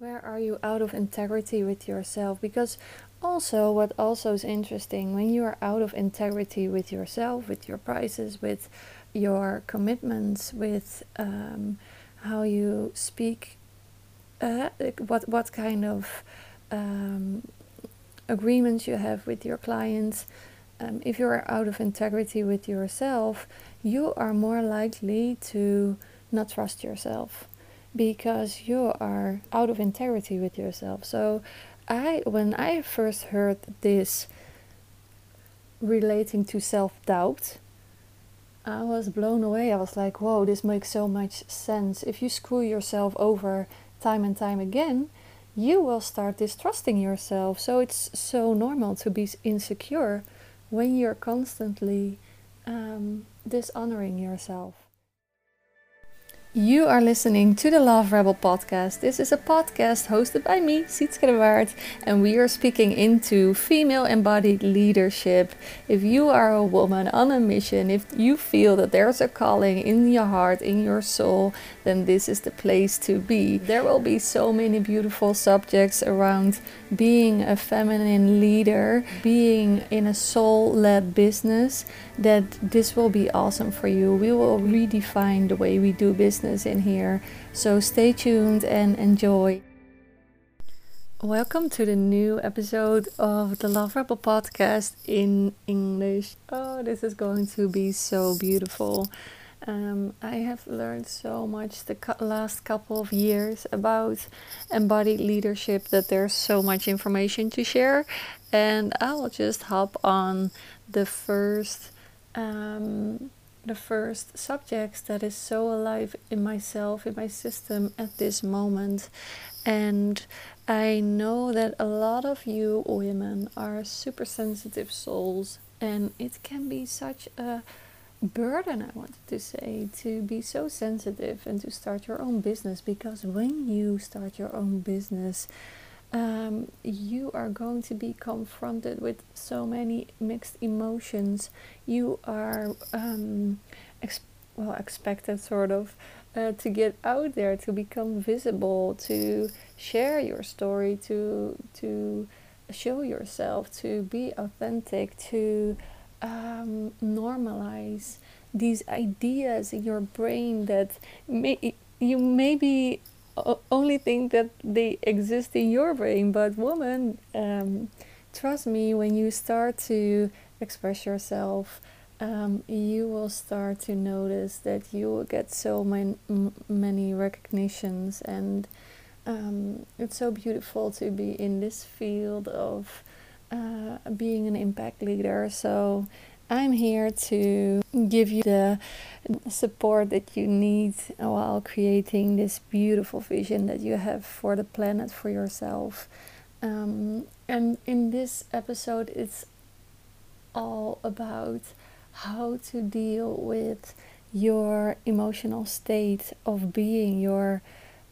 Where are you out of integrity with yourself? Because also, what also is interesting when you are out of integrity with yourself, with your prices, with your commitments, with um, how you speak, uh, what what kind of um, agreements you have with your clients. Um, if you are out of integrity with yourself, you are more likely to not trust yourself because you are out of integrity with yourself. So I when I first heard this relating to self-doubt, I was blown away. I was like, "Whoa, this makes so much sense. If you screw yourself over time and time again, you will start distrusting yourself. So it's so normal to be insecure when you're constantly um, dishonoring yourself. You are listening to the Love Rebel podcast. This is a podcast hosted by me, Sietske de Waard, and we are speaking into female embodied leadership. If you are a woman on a mission, if you feel that there's a calling in your heart, in your soul, then this is the place to be. There will be so many beautiful subjects around being a feminine leader, being in a soul led business, that this will be awesome for you. We will redefine the way we do business in here. So stay tuned and enjoy. Welcome to the new episode of the Love Rebel podcast in English. Oh, this is going to be so beautiful. Um, I have learned so much the last couple of years about embodied leadership that there's so much information to share, and I will just hop on the first um, the first subjects that is so alive in myself, in my system at this moment. And I know that a lot of you women are super sensitive souls, and it can be such a burden, I wanted to say, to be so sensitive and to start your own business because when you start your own business, um, you are going to be confronted with so many mixed emotions. You are um, ex- well expected, sort of, uh, to get out there, to become visible, to share your story, to to show yourself, to be authentic, to um, normalize these ideas in your brain that may you maybe only think that they exist in your brain. But woman, um, trust me, when you start to express yourself, um, you will start to notice that you will get so man- many recognitions, and um, it's so beautiful to be in this field of uh, being an impact leader. So I'm here to give you the support that you need while creating this beautiful vision that you have for the planet, for yourself. Um, and in this episode, it's all about how to deal with your emotional state of being, your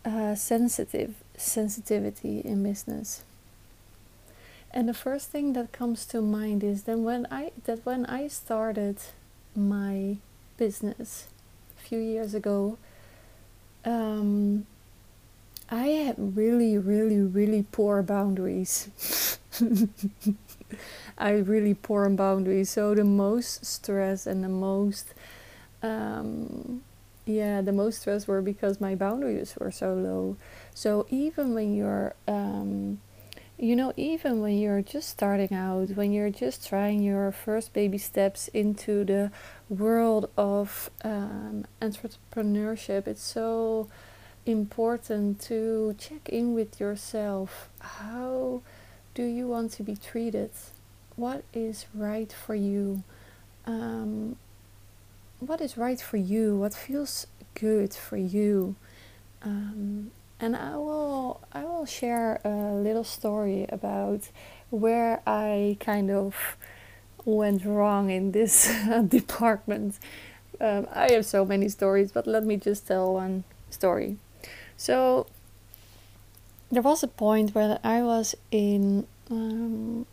uh, sensitive sensitivity in business. And the first thing that comes to mind is then when I that when I started my business a few years ago, um, I had really, really, really poor boundaries. I really poor boundaries. So the most stress and the most, um, yeah, the most stress were because my boundaries were so low. So even when you're um, you know, even when you're just starting out, when you're just trying your first baby steps into the world of um, entrepreneurship, it's so important to check in with yourself. How do you want to be treated? What is right for you? Um, what is right for you? What feels good for you? Um, and I will I will share a little story about where I kind of went wrong in this department. Um, I have so many stories, but let me just tell one story. So there was a point where I was in um,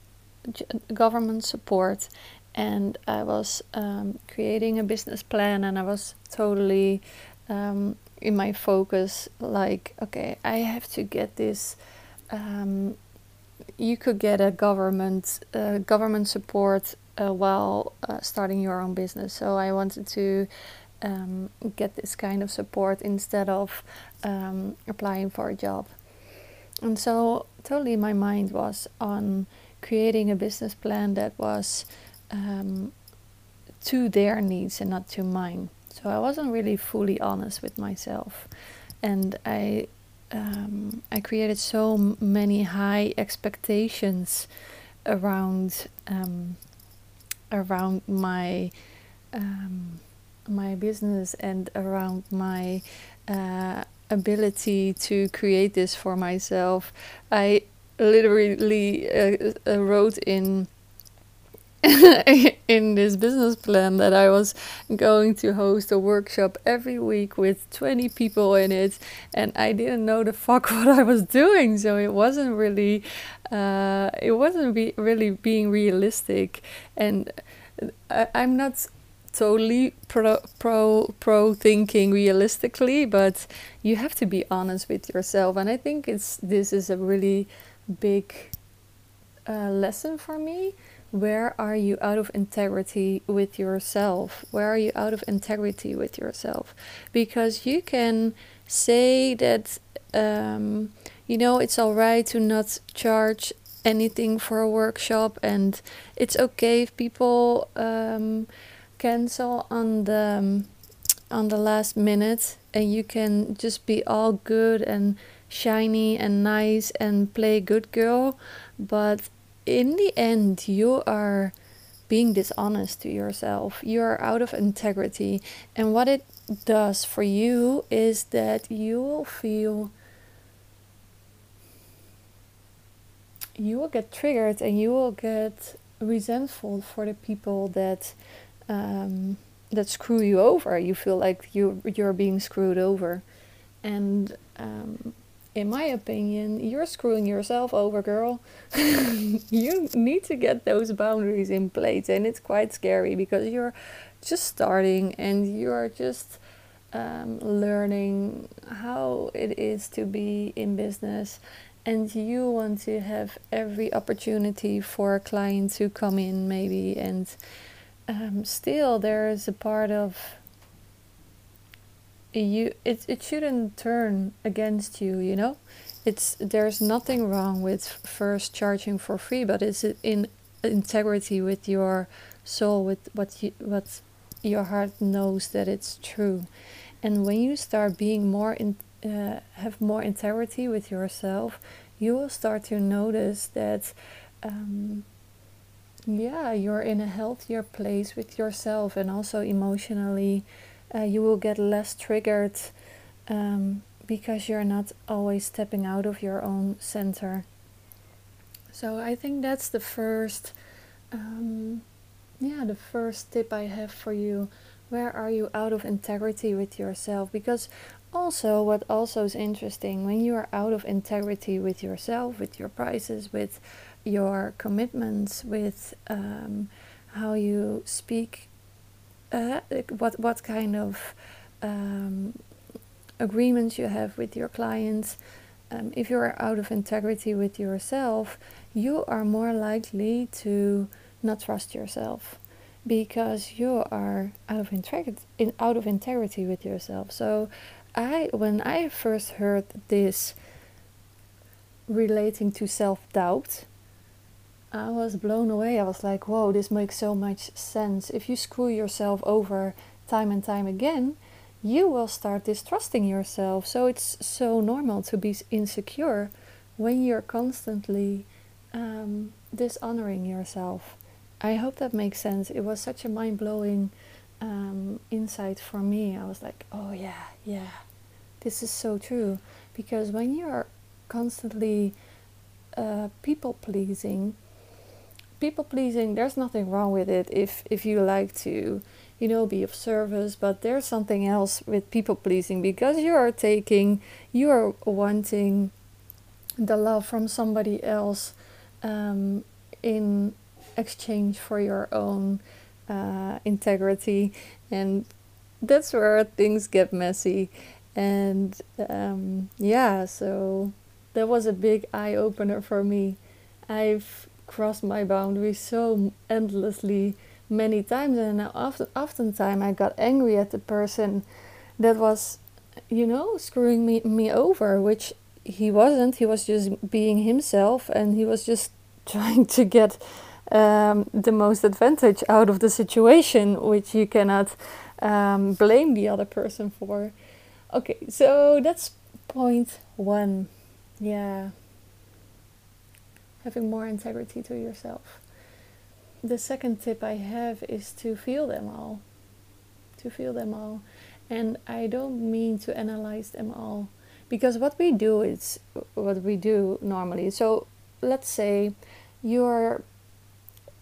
government support and I was um, creating a business plan and I was totally um, in my focus like okay i have to get this um, you could get a government uh, government support uh, while uh, starting your own business. So i wanted to um, get this kind of support instead of um, applying for a job. And so totally my mind was on creating a business plan that was um, to their needs and not to mine so I wasn't really fully honest with myself, and I um, I created so many high expectations around um, around my um, my business and around my uh, ability to create this for myself. I literally uh, uh, wrote in in this business plan that I was going to host a workshop every week with 20 people in it, and I didn't know the fuck what I was doing, so it wasn't really, uh, it wasn't be really being realistic, and I, I'm not totally pro pro pro thinking realistically, but you have to be honest with yourself, and I think it's this is a really big uh, lesson for me where are you out of integrity with yourself? Where are you out of integrity with yourself? Because you can say that, um, you know, it's all right to not charge anything for a workshop, and it's okay if people um, cancel on the um, on the last minute, and you can just be all good and shiny and nice and play good girl, but in the end, you are being dishonest to yourself. You're out of integrity. And what it does for you is that you will feel you will get triggered and you will get resentful for the people that um, that screw you over. You feel like you you're being screwed over, and um, in my opinion, you're screwing yourself over, girl. you need to get those boundaries in place, and it's quite scary because you're just starting and you're just um, learning how it is to be in business, and you want to have every opportunity for a client to come in, maybe, and um, still there is a part of you it, it shouldn't turn against you you know? It's there's nothing wrong with first charging for free but it's in integrity with your soul with what you what your heart knows that it's true. And when you start being more in uh, have more integrity with yourself you will start to notice that um, yeah you're in a healthier place with yourself and also emotionally uh, you will get less triggered um, because you're not always stepping out of your own center. So I think that's the first, um, yeah, the first tip I have for you. Where are you out of integrity with yourself? Because also, what also is interesting when you are out of integrity with yourself, with your prices, with your commitments, with um, how you speak what what kind of um, agreements you have with your clients. Um, if you are out of integrity with yourself, you are more likely to not trust yourself because you are out of integrity in, out of integrity with yourself. So, I when I first heard this relating to self doubt, I was blown away. I was like, whoa, this makes so much sense. If you screw yourself over time and time again, you will start distrusting yourself. So it's so normal to be insecure when you're constantly um, dishonoring yourself. I hope that makes sense. It was such a mind blowing um, insight for me. I was like, oh, yeah, yeah, this is so true. Because when you're constantly uh, people pleasing, people pleasing there's nothing wrong with it if if you like to you know be of service but there's something else with people pleasing because you are taking you are wanting the love from somebody else um, in exchange for your own uh, integrity and that's where things get messy and um, yeah, so that was a big eye opener for me. I've crossed my boundaries so endlessly many times, and often, oftentimes I got angry at the person that was, you know, screwing me, me over, which he wasn't. He was just being himself, and he was just trying to get um, the most advantage out of the situation, which you cannot um, blame the other person for. Okay, so that's point one. Yeah. Having more integrity to yourself. The second tip I have is to feel them all. To feel them all. And I don't mean to analyze them all. Because what we do is what we do normally. So let's say you're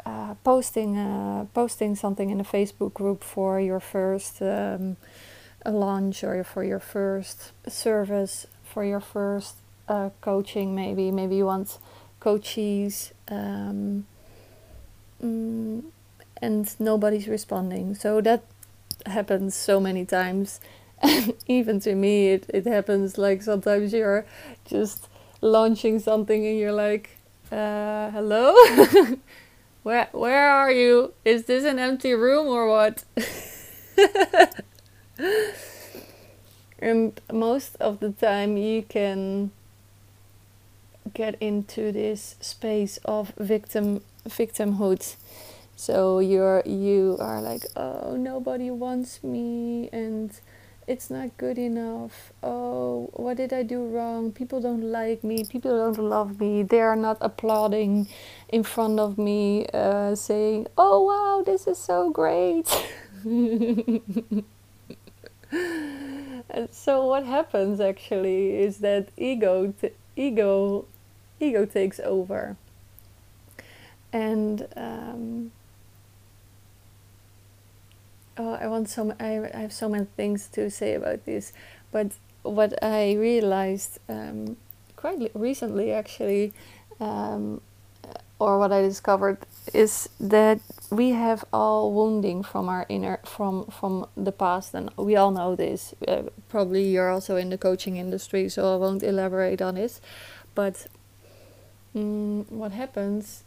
uh, posting uh, posting something in a Facebook group for your first um, launch or for your first service, for your first uh, coaching, maybe maybe you want coaches, um, mm, and nobody's responding. So that happens so many times. Even to me, it, it happens like sometimes you're just launching something and you're like, uh, hello? where, where are you? Is this an empty room or what? and most of the time you can get into this space of victim victimhood. So you're you are like oh nobody wants me and it's not good enough. Oh what did i do wrong? People don't like me. People don't love me. They are not applauding in front of me uh, saying oh wow this is so great. And so what happens actually is that ego t- ego ego takes over. And um, oh i want some I, I have so many things to say about this but what i realized um, quite recently actually um, or what i discovered is that we have all wounding from our inner from from the past and we all know this. Uh, probably you're also in the coaching industry so i won't elaborate on this. But mm, what happens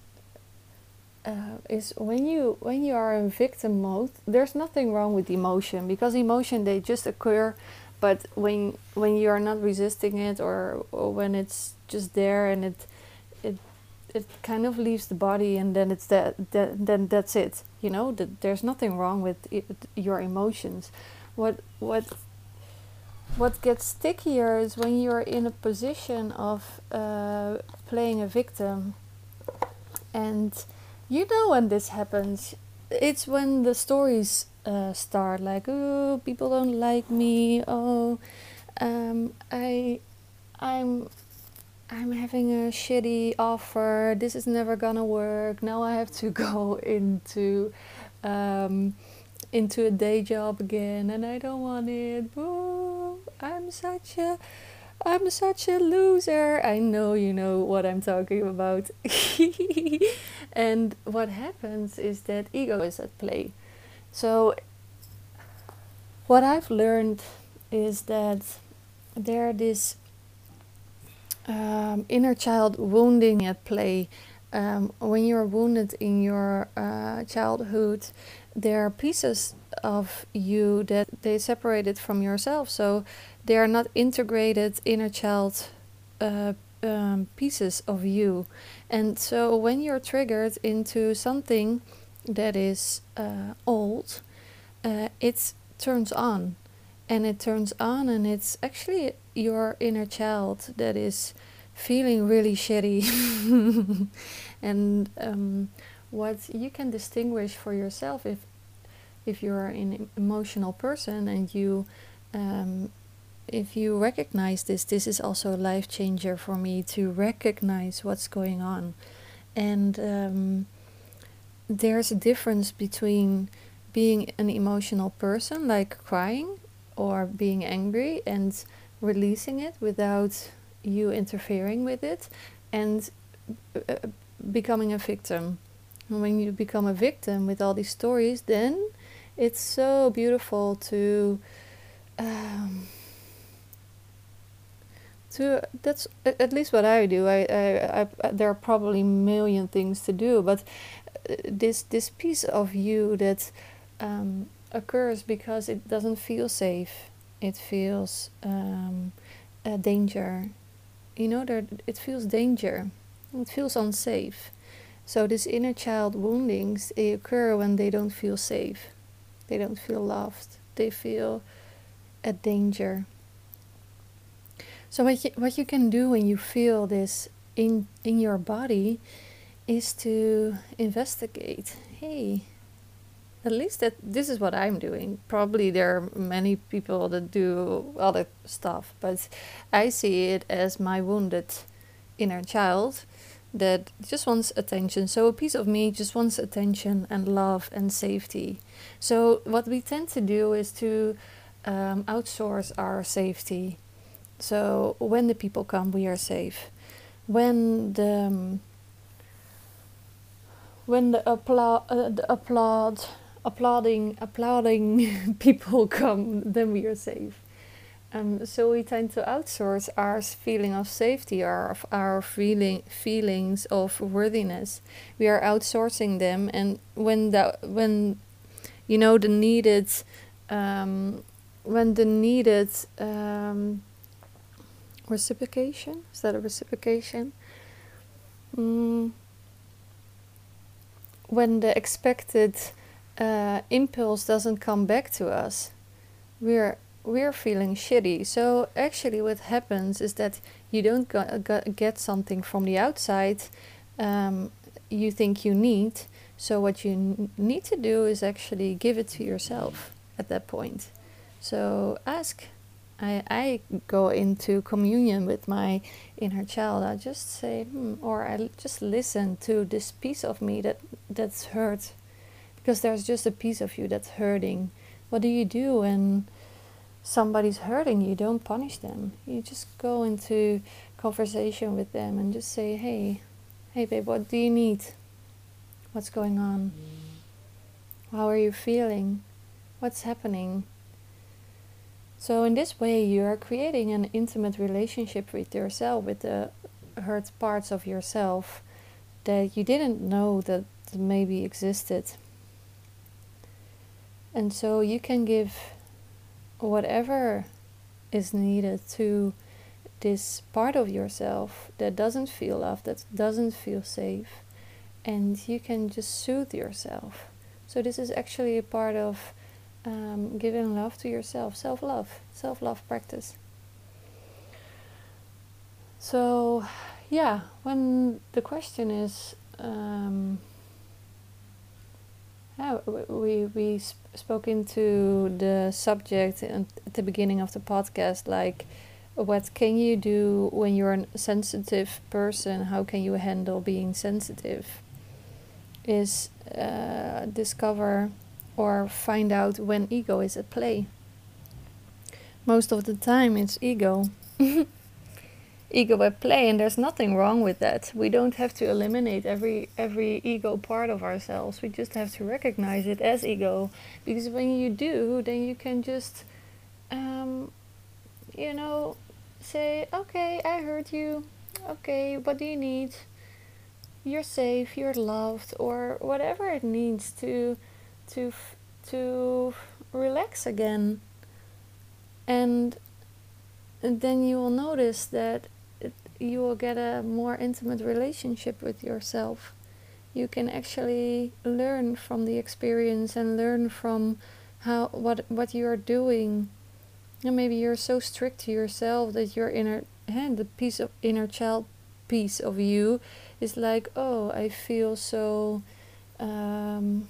uh, is when you when you are in victim mode there's nothing wrong with emotion because emotion they just occur but when when you are not resisting it or, or when it's just there and it it it kind of leaves the body and then it's that, that then that's it you know? That there's nothing wrong with it, your emotions. What what what gets stickier is when you're in a position of uh, playing a victim and you know when this happens. It's when the stories uh, start like oh people don't like me. Oh um, i i'm I'm having a shitty offer. This is never gonna work. Now I have to go into um, into a day job again, and I don't want it. Ooh, I'm such a I'm such a loser. I know you know what I'm talking about. and what happens is that ego is at play. So what I've learned is that there this um, inner child wounding at play. Um, when you're wounded in your uh, childhood, there are pieces of you that they separated from yourself, so they are not integrated inner child uh, um, pieces of you. And so when you're triggered into something that is uh, old, uh, it turns on and it turns on and it's actually your inner child that is feeling really shitty. And um, what you can distinguish for yourself if if you're an emotional person and you um, if you recognize this this is also a life changer for me to recognize what's going on. And um, there's a difference between being an emotional person like crying or being angry and releasing it without you interfering with it and uh, becoming a victim. And when you become a victim with all these stories, then it's so beautiful to um, to that's at least what I do. I, I, I there are probably million things to do, but uh, this this piece of you that um, occurs because it doesn't feel safe. It feels um, a danger. You know, there it feels danger. It feels unsafe. So this inner child woundings they occur when they don't feel safe. They don't feel loved. They feel a danger. So what you, what you can do when you feel this in in your body is to investigate. Hey, at least that this is what I'm doing. Probably there are many people that do other stuff, but I see it as my wounded inner child that just wants attention. So a piece of me just wants attention and love and safety. So what we tend to do is to um, outsource our safety. So when the people come, we are safe. When the um, when the applaud, uh, the applaud, applauding, applauding people come, then we are safe. Um, so we tend to outsource our feeling of safety, our of our feeling feelings of worthiness. We are outsourcing them, and when the when you know the needed um, when the needed um, reciprocation is that a reciprocation? Mm, when the expected uh, impulse doesn't come back to us, we're we're feeling shitty. So actually, what happens is that you don't go, go, get something from the outside um, you think you need. So what you n- need to do is actually give it to yourself at that point. So ask. I, I go into communion with my inner child. I just say, hmm, or I just listen to this piece of me that that's hurt, because there's just a piece of you that's hurting. What do you do when somebody's hurting you, don't punish them. You just go into conversation with them and just say, hey, hey, babe, what do you need? What's going on? How are you feeling? What's happening? So, in this way, you are creating an intimate relationship with yourself, with the hurt parts of yourself that you didn't know that maybe existed. And so you can give whatever is needed to this part of yourself that doesn't feel loved, that doesn't feel safe, and you can just soothe yourself. So, this is actually a part of um, giving love to yourself, self love, self love practice. So, yeah, when the question is, um, yeah, we we spoke into the subject at the beginning of the podcast, like what can you do when you're a sensitive person? How can you handle being sensitive? Is uh, discover or find out when ego is at play. Most of the time, it's ego. ego at play and there's nothing wrong with that. We don't have to eliminate every every ego part of ourselves. We just have to recognize it as ego because when you do then you can just um, you know say okay i heard you. Okay what do you need? You're safe you're loved or whatever it needs to to to relax again. And and then you will notice that you will get a more intimate relationship with yourself. You can actually learn from the experience and learn from how what what you are doing. And maybe you're so strict to yourself that your inner and the piece of inner child piece of you is like, oh, I feel so um,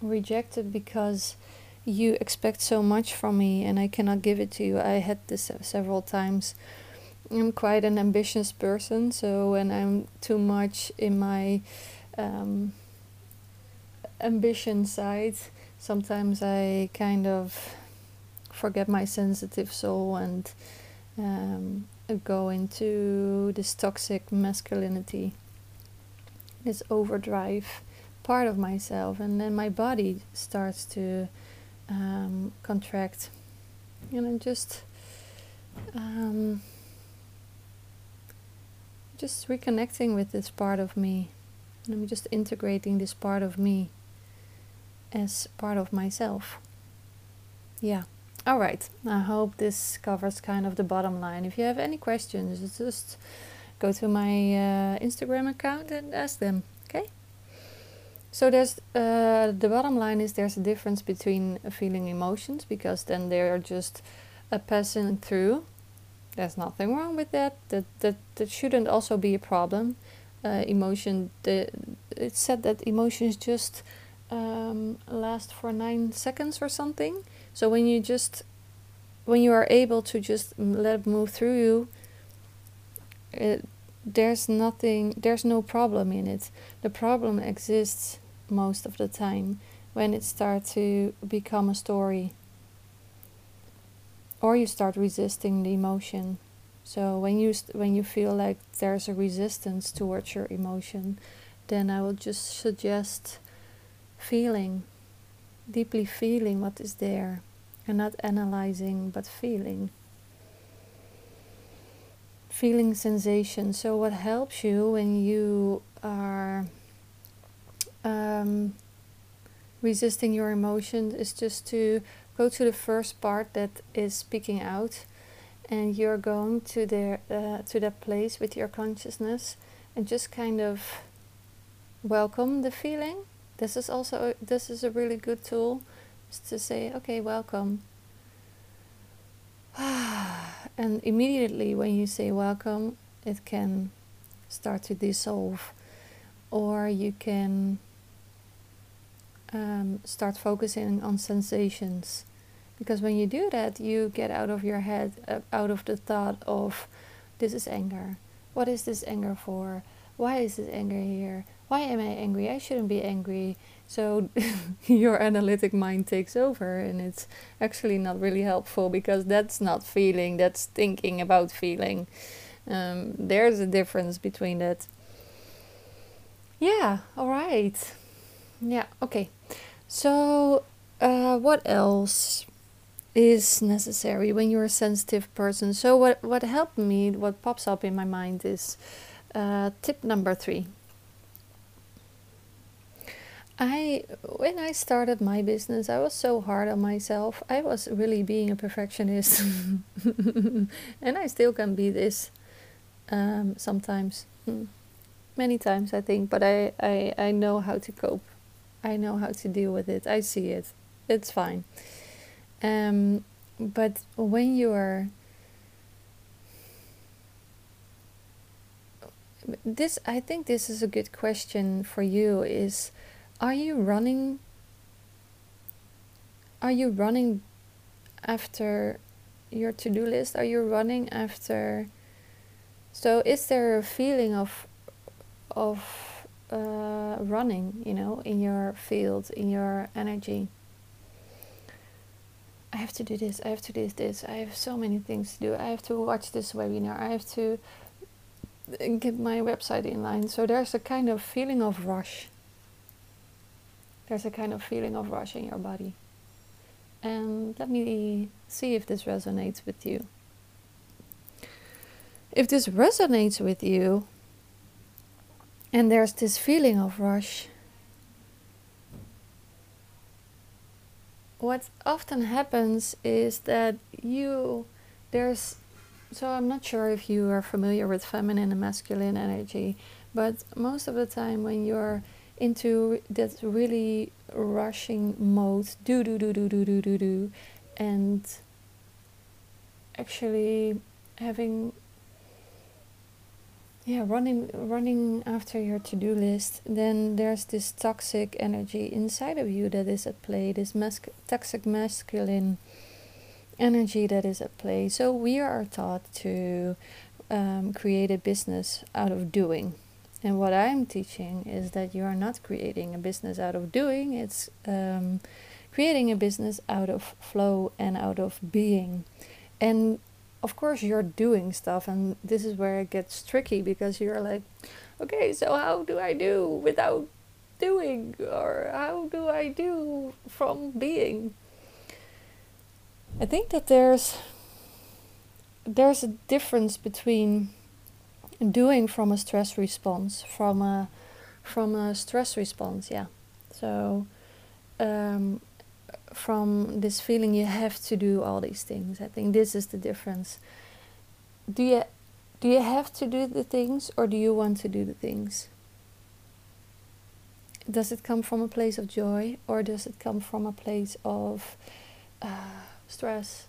rejected because you expect so much from me and I cannot give it to you. I had this several times I'm quite an ambitious person, so when I'm too much in my um, ambition side, sometimes I kind of forget my sensitive soul and um, go into this toxic masculinity, this overdrive part of myself, and then my body starts to um, contract, and I'm just. Um, just reconnecting with this part of me. And I'm just integrating this part of me as part of myself. Yeah. All right. I hope this covers kind of the bottom line. If you have any questions, just go to my uh, Instagram account and ask them. Okay. So there's uh, the bottom line is there's a difference between feeling emotions because then they're just a passing through. There's nothing wrong with that. That that that shouldn't also be a problem. Uh, emotion. The it's said that emotions just um, last for nine seconds or something. So when you just when you are able to just let it move through you, it, there's nothing, there's no problem in it. The problem exists most of the time when it starts to become a story, or you start resisting the emotion. So when you when you feel like there's a resistance towards your emotion, then I will just suggest feeling, deeply feeling what is there, and not analyzing but feeling. Feeling sensation. So, what helps you when you are um, resisting your emotions is just to go to the first part that is speaking out, and you're going to the uh, to that place with your consciousness, and just kind of welcome the feeling. This is also this is a really good tool to say okay welcome. And immediately when you say welcome it can start to dissolve or you can um, start focusing on sensations because when you do that you get out of your head uh, out of the thought of this is anger what is this anger for why is this anger here why am I angry? I shouldn't be angry. So your analytic mind takes over, and it's actually not really helpful because that's not feeling, that's thinking about feeling. Um, there's a difference between that. Yeah, all right. Yeah, okay. So, uh, what else is necessary when you're a sensitive person? So, what, what helped me, what pops up in my mind is uh, tip number three I when I started my business, I was so hard on myself. I was really being a perfectionist, and I still can be this um, sometimes, hmm. many times I think. But I, I I know how to cope. I know how to deal with it. I see it. It's fine. Um, but when you are this, I think this is a good question for you. Is are you running are you running after your to-do list are you running after so is there a feeling of of uh, running you know in your field in your energy I have to do this, I have to do this, I have so many things to do, I have to watch this webinar, I have to uh, get my website in line. So there's a kind of feeling of rush there's a kind of feeling of rush in your body. And let me see if this resonates with you. If this resonates with you, and there's this feeling of rush, what often happens is that you, there's, so I'm not sure if you are familiar with feminine and masculine energy, but most of the time when you're into that really rushing mode do do do do do do do do and actually having yeah running running after your to-do list then there's this toxic energy inside of you that is at play this mas- toxic masculine energy that is at play so we are taught to um, create a business out of doing and what I'm teaching is that you are not creating a business out of doing, it's um, creating a business out of flow and out of being. And of course, you're doing stuff, and this is where it gets tricky because you're like, okay, so how do I do without doing? Or how do I do from being? I think that there's there's a difference between doing from a stress response, from a from a stress response, yeah. So um, from this feeling you have to do all these things. I think this is the difference. Do you do you have to do the things or do you want to do the things? Does it come from a place of joy or does it come from a place of uh, stress?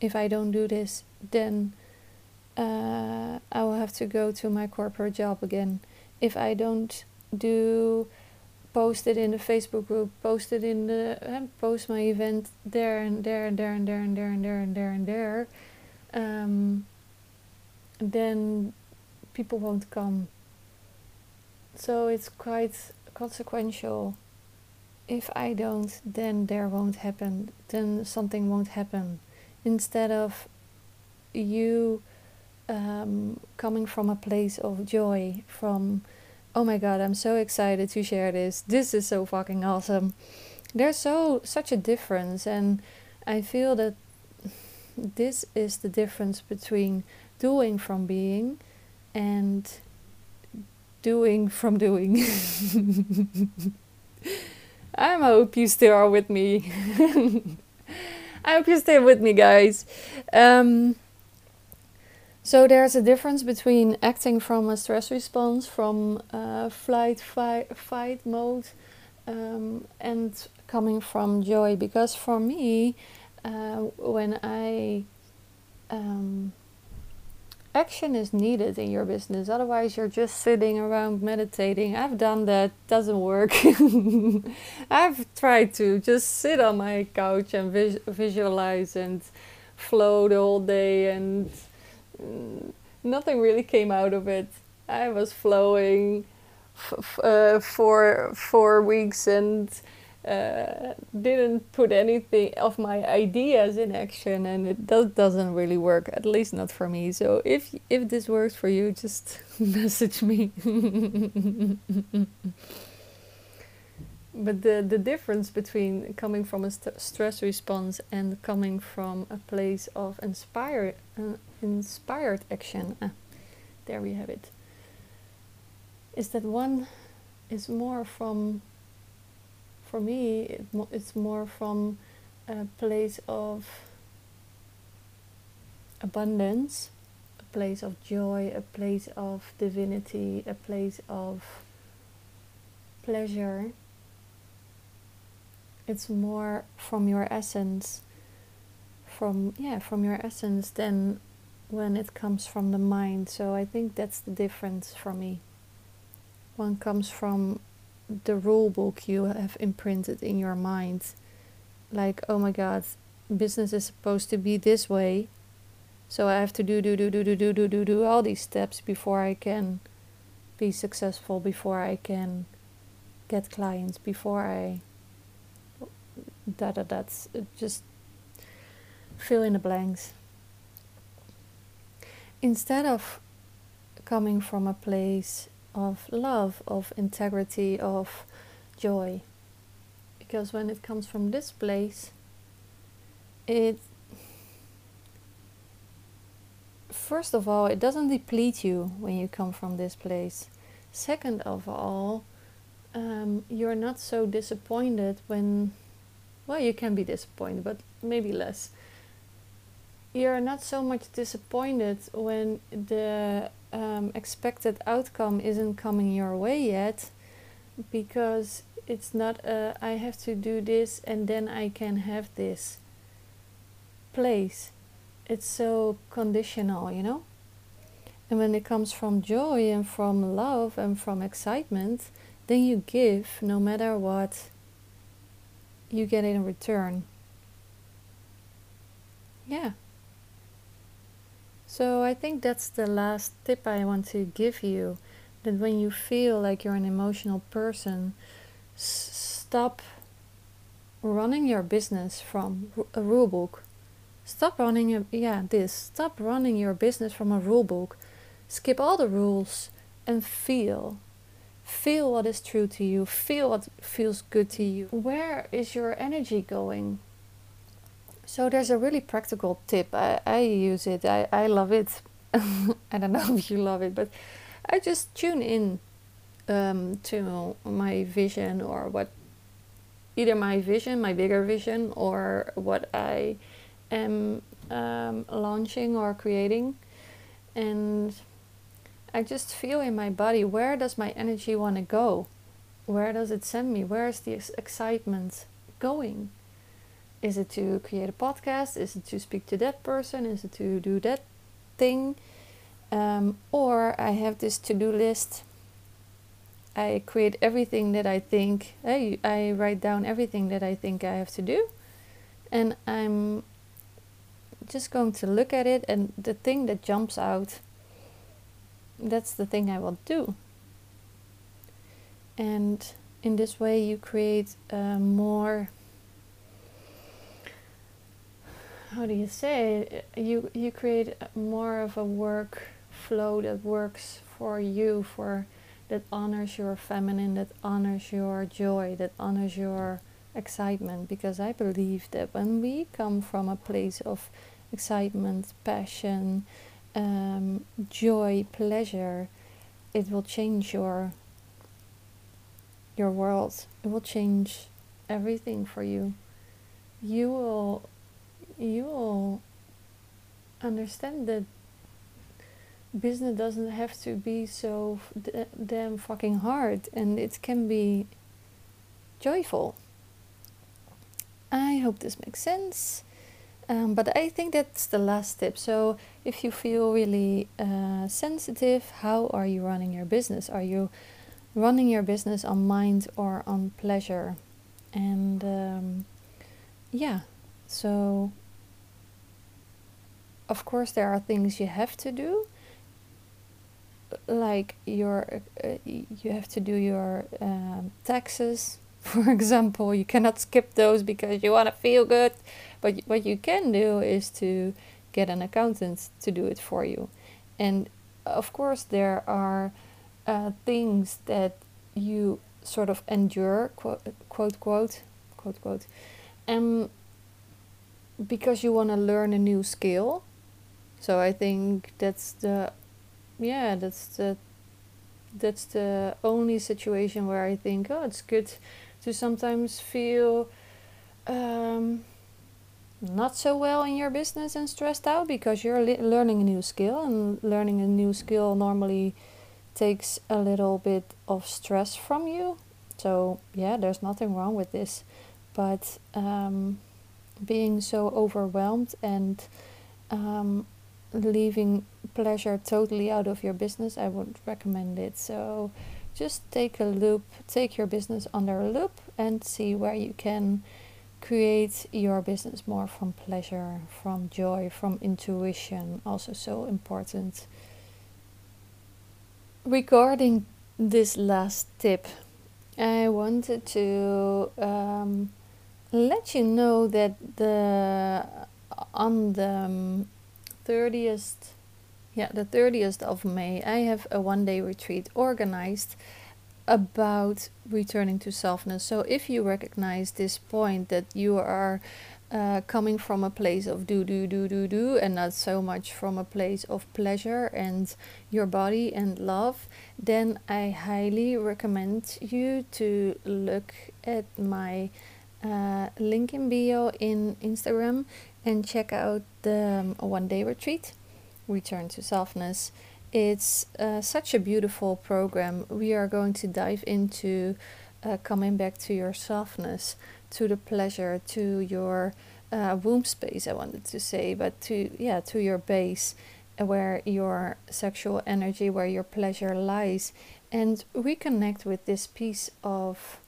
If I don't do this, then uh, I will have to go to my corporate job again. If I don't do post it in the Facebook group, post it in the uh, post my event there and there and there and there and there and there and there and there, um, then people won't come. So it's quite consequential. If I don't, then there won't happen. Then something won't happen. Instead of you um, coming from a place of joy, from oh my god, I'm so excited to share this. This is so fucking awesome. There's so such a difference and I feel that this is the difference between doing from being and doing from doing. I hope you still are with me. I hope you stay with me, guys. Um, so there's a difference between acting from a stress response, from uh, flight, fight, fight mode, um, and coming from joy. Because for me, uh, when I um, action is needed in your business, otherwise you're just sitting around meditating. I've done that, doesn't work. I've tried to just sit on my couch and vis- visualize and flow the whole day and nothing really came out of it. I was flowing uh, for four weeks and uh, didn't put anything of my ideas in action, and it does doesn't really work. At least not for me. So if if this works for you, just message me. but the the difference between coming from a st- stress response and coming from a place of inspired uh, inspired action uh, there we have it is that one is more from for me it mo- it's more from a place of abundance a place of joy a place of divinity a place of pleasure it's more from your essence from yeah from your essence than when it comes from the mind. So i think that's the difference for me. One comes from the rule book you have imprinted in your mind. Like oh my god business is supposed to be this way. So i have to do do do do do do do do do all these steps before i can be successful before i can get clients before i that that that's just fill in the blanks. Instead of coming from a place of love of integrity of joy because when it comes from this place it first of all it doesn't deplete you when you come from this place. Second of all um, you're not so disappointed when well, you can be disappointed, but maybe less. You're not so much disappointed when the um, expected outcome isn't coming your way yet because it's not a I have to do this and then I can have this place. It's so conditional, you know? And when it comes from joy and from love and from excitement, then you give no matter what you get it in return. Yeah. So I think that's the last tip I want to give you that when you feel like you're an emotional person, stop running your business from a rule book. Stop running a, yeah, this. Stop running your business from a rule book. Skip all the rules and feel Feel what is true to you. Feel what feels good to you. Where is your energy going? So there's a really practical tip. I, I use it. I, I love it. I don't know if you love it, but I just tune in um, to my vision or what either my vision, my bigger vision, or what I am um, launching or creating. And I just feel in my body where does my energy want to go? Where does it send me? Where is the excitement going? Is it to create a podcast? Is it to speak to that person? Is it to do that thing? Um, or I have this to do list. I create everything that I think, I, I write down everything that I think I have to do. And I'm just going to look at it, and the thing that jumps out, that's the thing I will do. And in this way, you create uh, more how do you say you you create more of a work flow that works for you for that honors your feminine that honors your joy that honors your excitement because i believe that when we come from a place of excitement passion um, joy pleasure it will change your your world it will change everything for you you will you will understand that business doesn't have to be so d- damn fucking hard and it can be joyful. I hope this makes sense. Um, but I think that's the last tip. So, if you feel really uh, sensitive, how are you running your business? Are you running your business on mind or on pleasure? And um, yeah, so of course there are things you have to do like your uh, you have to do your um, taxes for example you cannot skip those because you want to feel good. But what you can do is to get an accountant to do it for you. And of course there are uh, things that you sort of endure quote quote quote quote quote um, because you want to learn a new skill. So I think that's the yeah, that's the that's the only situation where I think, oh, it's good to sometimes feel um, not so well in your business and stressed out because you're learning a new skill, and learning a new skill normally takes a little bit of stress from you. So, yeah, there's nothing wrong with this, but um, being so overwhelmed and um, leaving pleasure totally out of your business, I wouldn't recommend it. So just take a loupe, take your business under a loupe and see where you can create your business more from pleasure, from joy, from intuition, also so important. Regarding this last tip, I wanted to um, let you know that the on the um, 30th yeah the 30th of may i have a one day retreat organized about returning to softness. So if you recognize this point that you are uh, coming from a place of do do do do do and not so much from a place of pleasure and your body and love then i highly recommend you to look at my uh, link in bio in instagram and check out the um, one day retreat, Return to Softness. It's uh, such a beautiful program. We are going to dive into uh, coming back to your softness, to the pleasure, to your uh, womb space, I wanted to say, but to, yeah, to your base, uh, where your sexual energy, where your pleasure lies, and reconnect with this piece of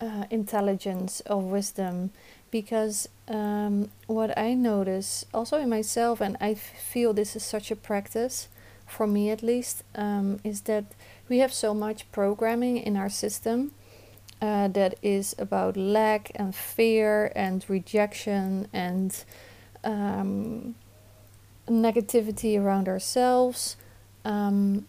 uh, intelligence, of wisdom because um, what I notice also in myself, and I feel this is such a practice for me at least, um, is that we have so much programming in our system uh, that is about lack and fear and rejection and um, negativity around ourselves um,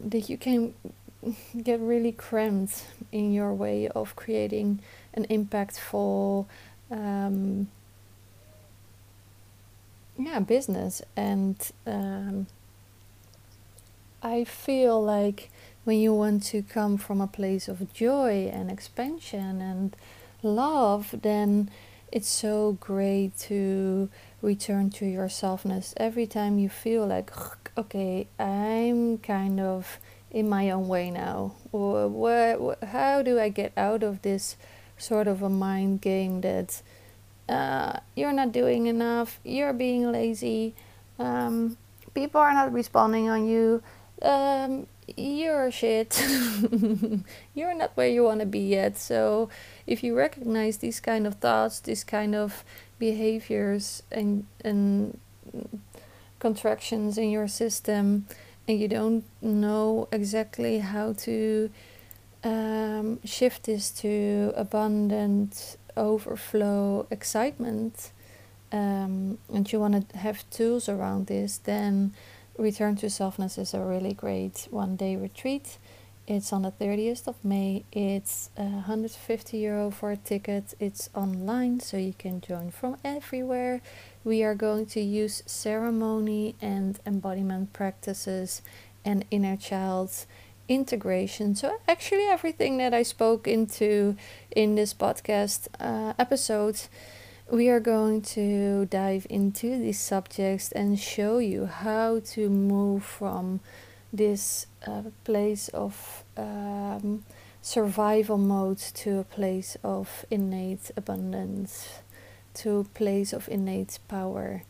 that you can get really cramped in your way of creating an impactful um, yeah business and um, I feel like when you want to come from a place of joy and expansion and love, then it's so great to return to your softness every time you feel like, okay, I'm kind of in my own way now. Or what, how do I get out of this sort of a mind game that uh, you're not doing enough, you're being lazy, um, people are not responding on you, um, you're shit, you're not where you want to be yet. So, if you recognize these kind of thoughts, these kind of behaviors, and and contractions in your system, and you don't know exactly how to um, shift this to abundant overflow excitement um, and you want to have tools around this, then Return to Softness is a really great one day retreat. It's on the 30th of May. It's uh, 150 euro for a ticket. It's online, so you can join from everywhere. We are going to use ceremony and embodiment practices and inner child integration. So, actually, everything that I spoke into in this podcast uh, episode, we are going to dive into these subjects and show you how to move from this uh, place of um, survival mode to a place of innate abundance, to a place of innate power,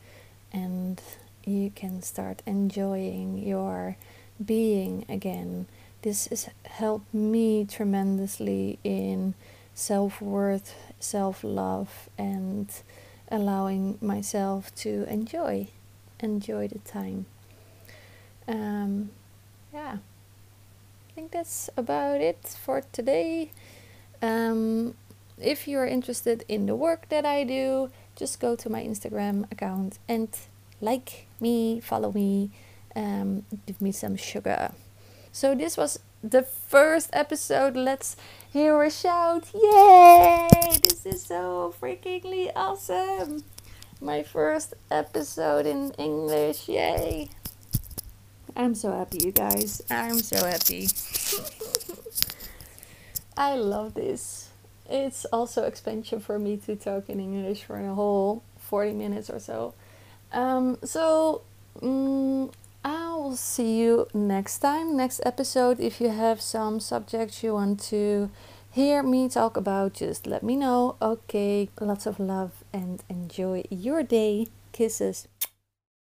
and you can start enjoying your being again this has helped me tremendously in self worth, self love, and allowing myself to enjoy enjoy the time. Um, yeah, I think that's about it for today. Um, if you're interested in the work that I do, just go to my Instagram account and like me, follow me, um, give me some sugar. So this was the first episode. Let's hear a shout. Yay! This is so freakingly awesome. My first episode in English. Yay! I'm so happy, you guys. I'm so happy. I love this. It's also expansion for me to talk in English for a whole 40 minutes or so. Um, so, um, I will see you next time, next episode. If you have some subjects you want to hear me talk about, just let me know. Okay, lots of love and enjoy your day. Kisses.